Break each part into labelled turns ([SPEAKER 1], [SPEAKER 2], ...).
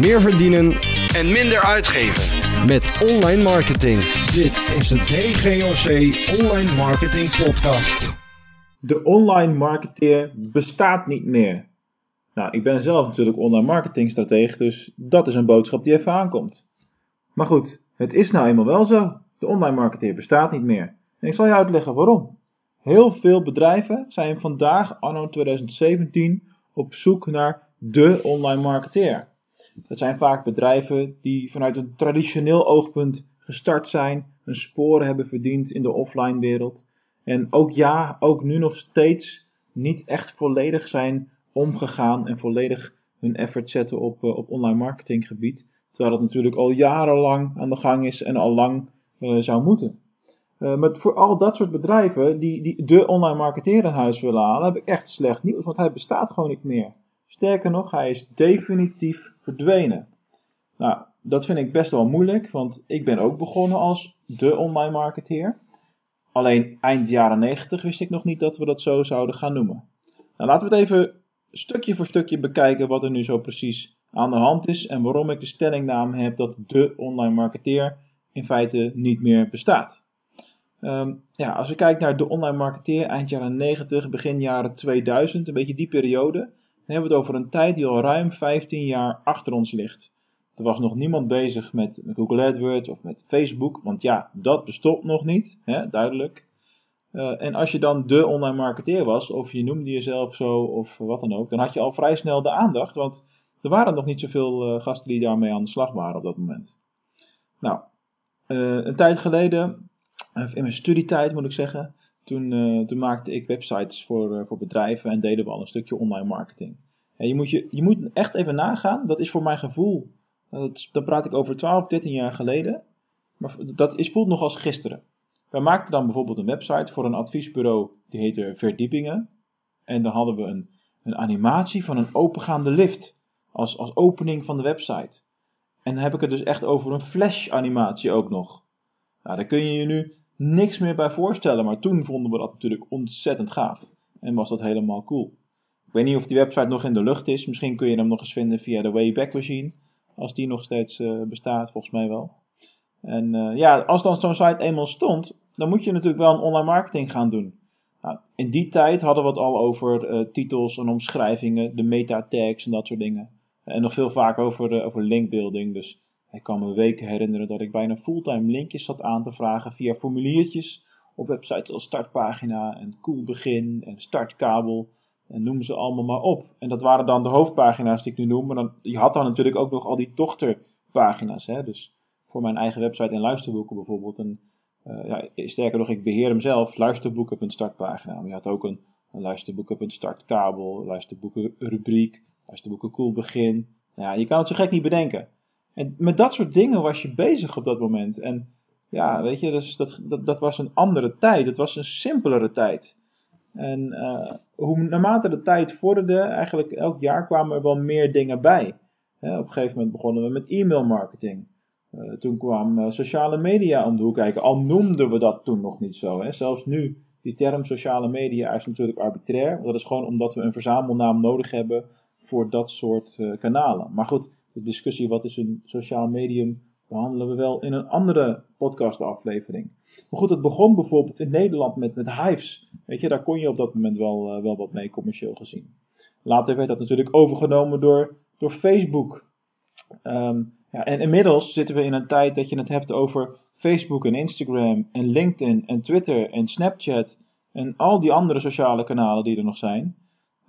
[SPEAKER 1] meer verdienen
[SPEAKER 2] en minder uitgeven.
[SPEAKER 1] met online marketing.
[SPEAKER 3] Dit is de DGOC Online Marketing Podcast.
[SPEAKER 4] De online marketeer bestaat niet meer. Nou, ik ben zelf natuurlijk online marketingstratege, dus dat is een boodschap die even aankomt. Maar goed, het is nou eenmaal wel zo. De online marketeer bestaat niet meer. En ik zal je uitleggen waarom. Heel veel bedrijven zijn vandaag, anno 2017, op zoek naar de online marketeer. Dat zijn vaak bedrijven die vanuit een traditioneel oogpunt gestart zijn, een sporen hebben verdiend in de offline wereld. En ook ja, ook nu nog steeds niet echt volledig zijn omgegaan en volledig hun effort zetten op, eh, op online marketinggebied. Terwijl dat natuurlijk al jarenlang aan de gang is en al lang eh, zou moeten. Uh, maar voor al dat soort bedrijven die, die de online marketeer in huis willen halen, heb ik echt slecht nieuws, want hij bestaat gewoon niet meer. Sterker nog, hij is definitief verdwenen. Nou, dat vind ik best wel moeilijk, want ik ben ook begonnen als de online marketeer. Alleen eind jaren 90 wist ik nog niet dat we dat zo zouden gaan noemen. Nou, laten we het even stukje voor stukje bekijken wat er nu zo precies aan de hand is en waarom ik de stellingname heb dat de online marketeer in feite niet meer bestaat. Um, ja, als we kijken naar de online marketeer eind jaren 90, begin jaren 2000, een beetje die periode, dan hebben we het over een tijd die al ruim 15 jaar achter ons ligt. Er was nog niemand bezig met Google AdWords of met Facebook, want ja, dat bestond nog niet, hè, duidelijk. Uh, en als je dan de online marketeer was, of je noemde jezelf zo of wat dan ook, dan had je al vrij snel de aandacht, want er waren nog niet zoveel uh, gasten die daarmee aan de slag waren op dat moment. Nou, uh, een tijd geleden in mijn studietijd moet ik zeggen, toen, uh, toen maakte ik websites voor, uh, voor bedrijven en deden we al een stukje online marketing. En je, moet je, je moet echt even nagaan, dat is voor mijn gevoel, dat, dat praat ik over 12, 13 jaar geleden, maar dat is, voelt nog als gisteren. Wij maakten dan bijvoorbeeld een website voor een adviesbureau, die heette Verdiepingen. En dan hadden we een, een animatie van een opengaande lift, als, als opening van de website. En dan heb ik het dus echt over een flash animatie ook nog. Nou, daar kun je je nu niks meer bij voorstellen, maar toen vonden we dat natuurlijk ontzettend gaaf. En was dat helemaal cool. Ik weet niet of die website nog in de lucht is. Misschien kun je hem nog eens vinden via de Wayback Machine. Als die nog steeds uh, bestaat, volgens mij wel. En uh, ja, als dan zo'n site eenmaal stond, dan moet je natuurlijk wel een online marketing gaan doen. Nou, in die tijd hadden we het al over uh, titels en omschrijvingen, de meta tags en dat soort dingen. En nog veel vaker over, over linkbuilding. Dus ik kan me weken herinneren dat ik bijna fulltime linkjes zat aan te vragen via formuliertjes op websites als startpagina en begin en startkabel en noem ze allemaal maar op. En dat waren dan de hoofdpagina's die ik nu noem, maar dan, je had dan natuurlijk ook nog al die dochterpagina's. Hè? Dus voor mijn eigen website en luisterboeken bijvoorbeeld. En, uh, ja, sterker nog, ik beheer hem zelf. Luisterboeken op een startpagina. Maar je had ook een, een luisterboek op luisterboeken cool begin. Ja, je kan het zo gek niet bedenken. En met dat soort dingen was je bezig op dat moment. En ja, weet je, dus dat, dat, dat was een andere tijd. Het was een simpelere tijd. En uh, hoe, naarmate de tijd vorderde, eigenlijk elk jaar kwamen er wel meer dingen bij. Op een gegeven moment begonnen we met e-mail marketing. Uh, toen kwam uh, sociale media om de hoek kijken. Al noemden we dat toen nog niet zo. Hè. Zelfs nu, die term sociale media is natuurlijk arbitrair. Dat is gewoon omdat we een verzamelnaam nodig hebben voor dat soort kanalen. Maar goed, de discussie wat is een sociaal medium behandelen we wel in een andere podcastaflevering. Maar goed, het begon bijvoorbeeld in Nederland met, met Hives. Weet je, daar kon je op dat moment wel, uh, wel wat mee commercieel gezien. Later werd dat natuurlijk overgenomen door, door Facebook. Um, ja, en inmiddels zitten we in een tijd dat je het hebt over Facebook en Instagram en LinkedIn en Twitter en Snapchat en al die andere sociale kanalen die er nog zijn.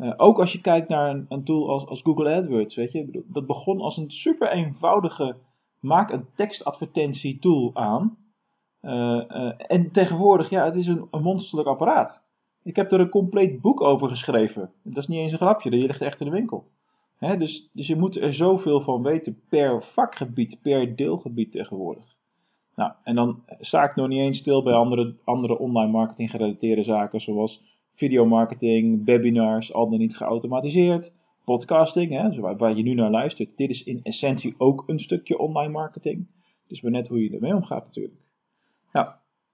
[SPEAKER 4] Uh, ook als je kijkt naar een, een tool als, als, Google AdWords, weet je, dat begon als een super eenvoudige maak een tekstadvertentie tool aan. Uh, uh, en tegenwoordig, ja, het is een, een monsterlijk apparaat. Ik heb er een compleet boek over geschreven. Dat is niet eens een grapje, die ligt echt in de winkel. Hè, dus, dus je moet er zoveel van weten per vakgebied, per deelgebied tegenwoordig. Nou, en dan sta ik nog niet eens stil bij andere, andere online marketing gerelateerde zaken, zoals videomarketing, webinars, al dan niet geautomatiseerd, podcasting, hè, waar, je nu naar luistert. Dit is in essentie ook een stukje online marketing. Dus maar net hoe je ermee omgaat natuurlijk. Nou,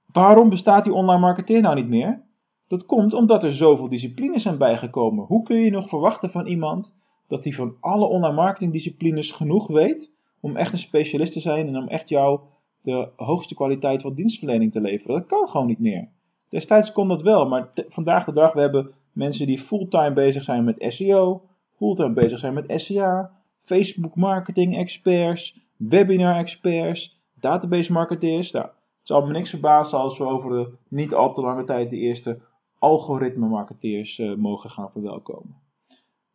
[SPEAKER 4] waarom bestaat die online marketeer nou niet meer? Dat komt omdat er zoveel disciplines zijn bijgekomen. Hoe kun je nog verwachten van iemand dat hij van alle online marketing disciplines genoeg weet om echt een specialist te zijn en om echt jou de hoogste kwaliteit van dienstverlening te leveren. Dat kan gewoon niet meer. Destijds kon dat wel, maar vandaag de dag we hebben mensen die fulltime bezig zijn met SEO, fulltime bezig zijn met SEA, Facebook marketing experts, webinar experts, database marketeers. Nou, het zal me niks verbazen als we over de niet al te lange tijd de eerste algoritme marketeers uh, mogen gaan verwelkomen.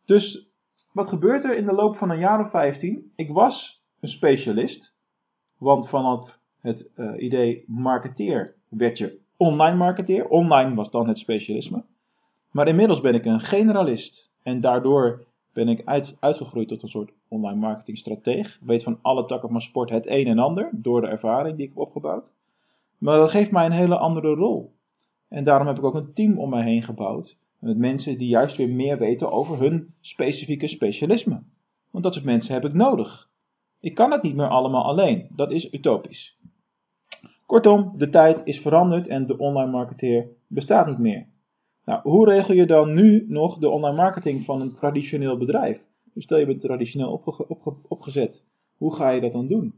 [SPEAKER 4] Dus wat gebeurt er in de loop van een jaar of 15? Ik was een specialist, want vanaf het uh, idee marketeer werd je online marketeer. Online was dan het specialisme. Maar inmiddels ben ik een generalist en daardoor ben ik uit, uitgegroeid tot een soort online marketingstrateeg. Weet van alle takken van sport het een en ander door de ervaring die ik heb opgebouwd. Maar dat geeft mij een hele andere rol. En daarom heb ik ook een team om mij heen gebouwd. Met mensen die juist weer meer weten over hun specifieke specialisme. Want dat soort mensen heb ik nodig. Ik kan het niet meer allemaal alleen. Dat is utopisch. Kortom, de tijd is veranderd en de online marketeer bestaat niet meer. Nou, hoe regel je dan nu nog de online marketing van een traditioneel bedrijf? Dus stel je bent traditioneel opge opge opgezet. Hoe ga je dat dan doen?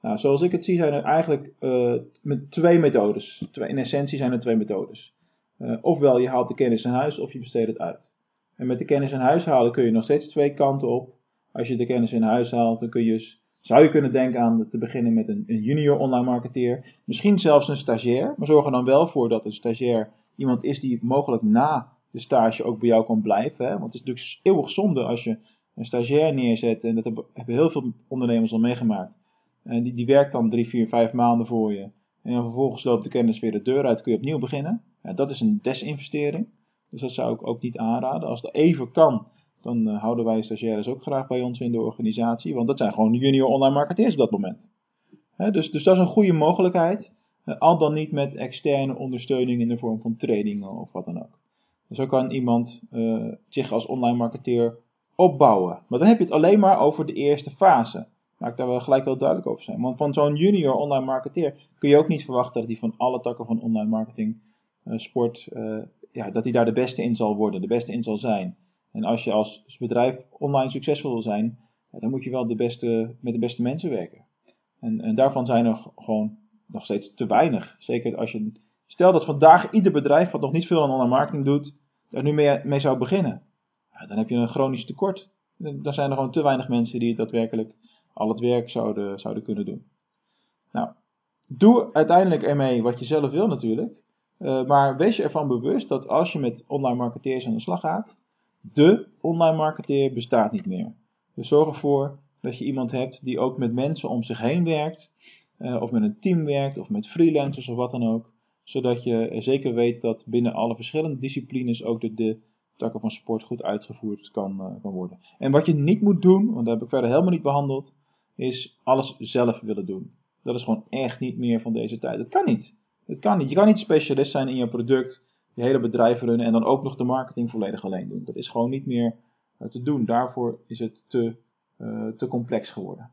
[SPEAKER 4] Nou, zoals ik het zie zijn er eigenlijk uh, met twee methodes. In essentie zijn er twee methodes. Uh, ofwel je haalt de kennis in huis of je besteedt het uit. En met de kennis in huis halen kun je nog steeds twee kanten op. Als je de kennis in huis haalt, dan kun je, zou je kunnen denken aan te beginnen met een, een junior online marketeer. Misschien zelfs een stagiair. Maar zorg er dan wel voor dat een stagiair iemand is die mogelijk na de stage ook bij jou kan blijven. Hè? Want het is natuurlijk eeuwig zonde als je een stagiair neerzet. En dat hebben heel veel ondernemers al meegemaakt en die, die werkt dan drie, vier, vijf maanden voor je. En vervolgens loopt de kennis weer de deur uit, kun je opnieuw beginnen. Dat is een desinvestering. Dus dat zou ik ook niet aanraden. Als het even kan, dan uh, houden wij stagiaires ook graag bij ons in de organisatie. Want dat zijn gewoon junior online marketeers op dat moment. dus, dus dat is een goede mogelijkheid. Uh, al dan niet met externe ondersteuning in de vorm van trainingen of wat dan ook. Dus zo kan iemand uh, zich als online marketeer opbouwen. Maar dan heb je het alleen maar over de eerste fase maak daar wel gelijk heel duidelijk over zijn. Want van zo'n junior online marketeer kun je ook niet verwachten dat hij van alle takken van online marketing, sport, ja, dat hij daar de beste in zal worden, de beste in zal zijn. En als je als bedrijf online succesvol wil zijn, dan moet je wel de beste, met de beste mensen werken. En, en daarvan zijn er gewoon nog steeds te weinig. Zeker als je, stel dat vandaag ieder bedrijf wat nog niet veel aan online marketing doet, er nu mee, mee zou beginnen. Dan heb je een chronisch tekort. Dan zijn er gewoon te weinig mensen die daadwerkelijk al het werk zouden, zouden kunnen doen. Nou, doe uiteindelijk ermee wat je zelf wil natuurlijk. Uh, maar wees je ervan bewust dat als je met online marketeers aan de slag gaat, de online marketeer bestaat niet meer. Dus zorg ervoor dat je iemand hebt die ook met mensen om zich heen werkt, uh, of met een team werkt, of met freelancers of wat dan ook. Zodat je zeker weet dat binnen alle verschillende disciplines ook de, de takken van sport goed uitgevoerd kan, uh, kan worden. En wat je niet moet doen, want dat heb ik verder helemaal niet behandeld, is alles zelf willen doen. Dat is gewoon echt niet meer van deze tijd. Dat kan niet. Het kan niet. Je kan niet specialist zijn in je product, je hele bedrijf runnen en dan ook nog de marketing volledig alleen doen. Dat is gewoon niet meer uh, te doen. Daarvoor is het te, uh, te complex geworden.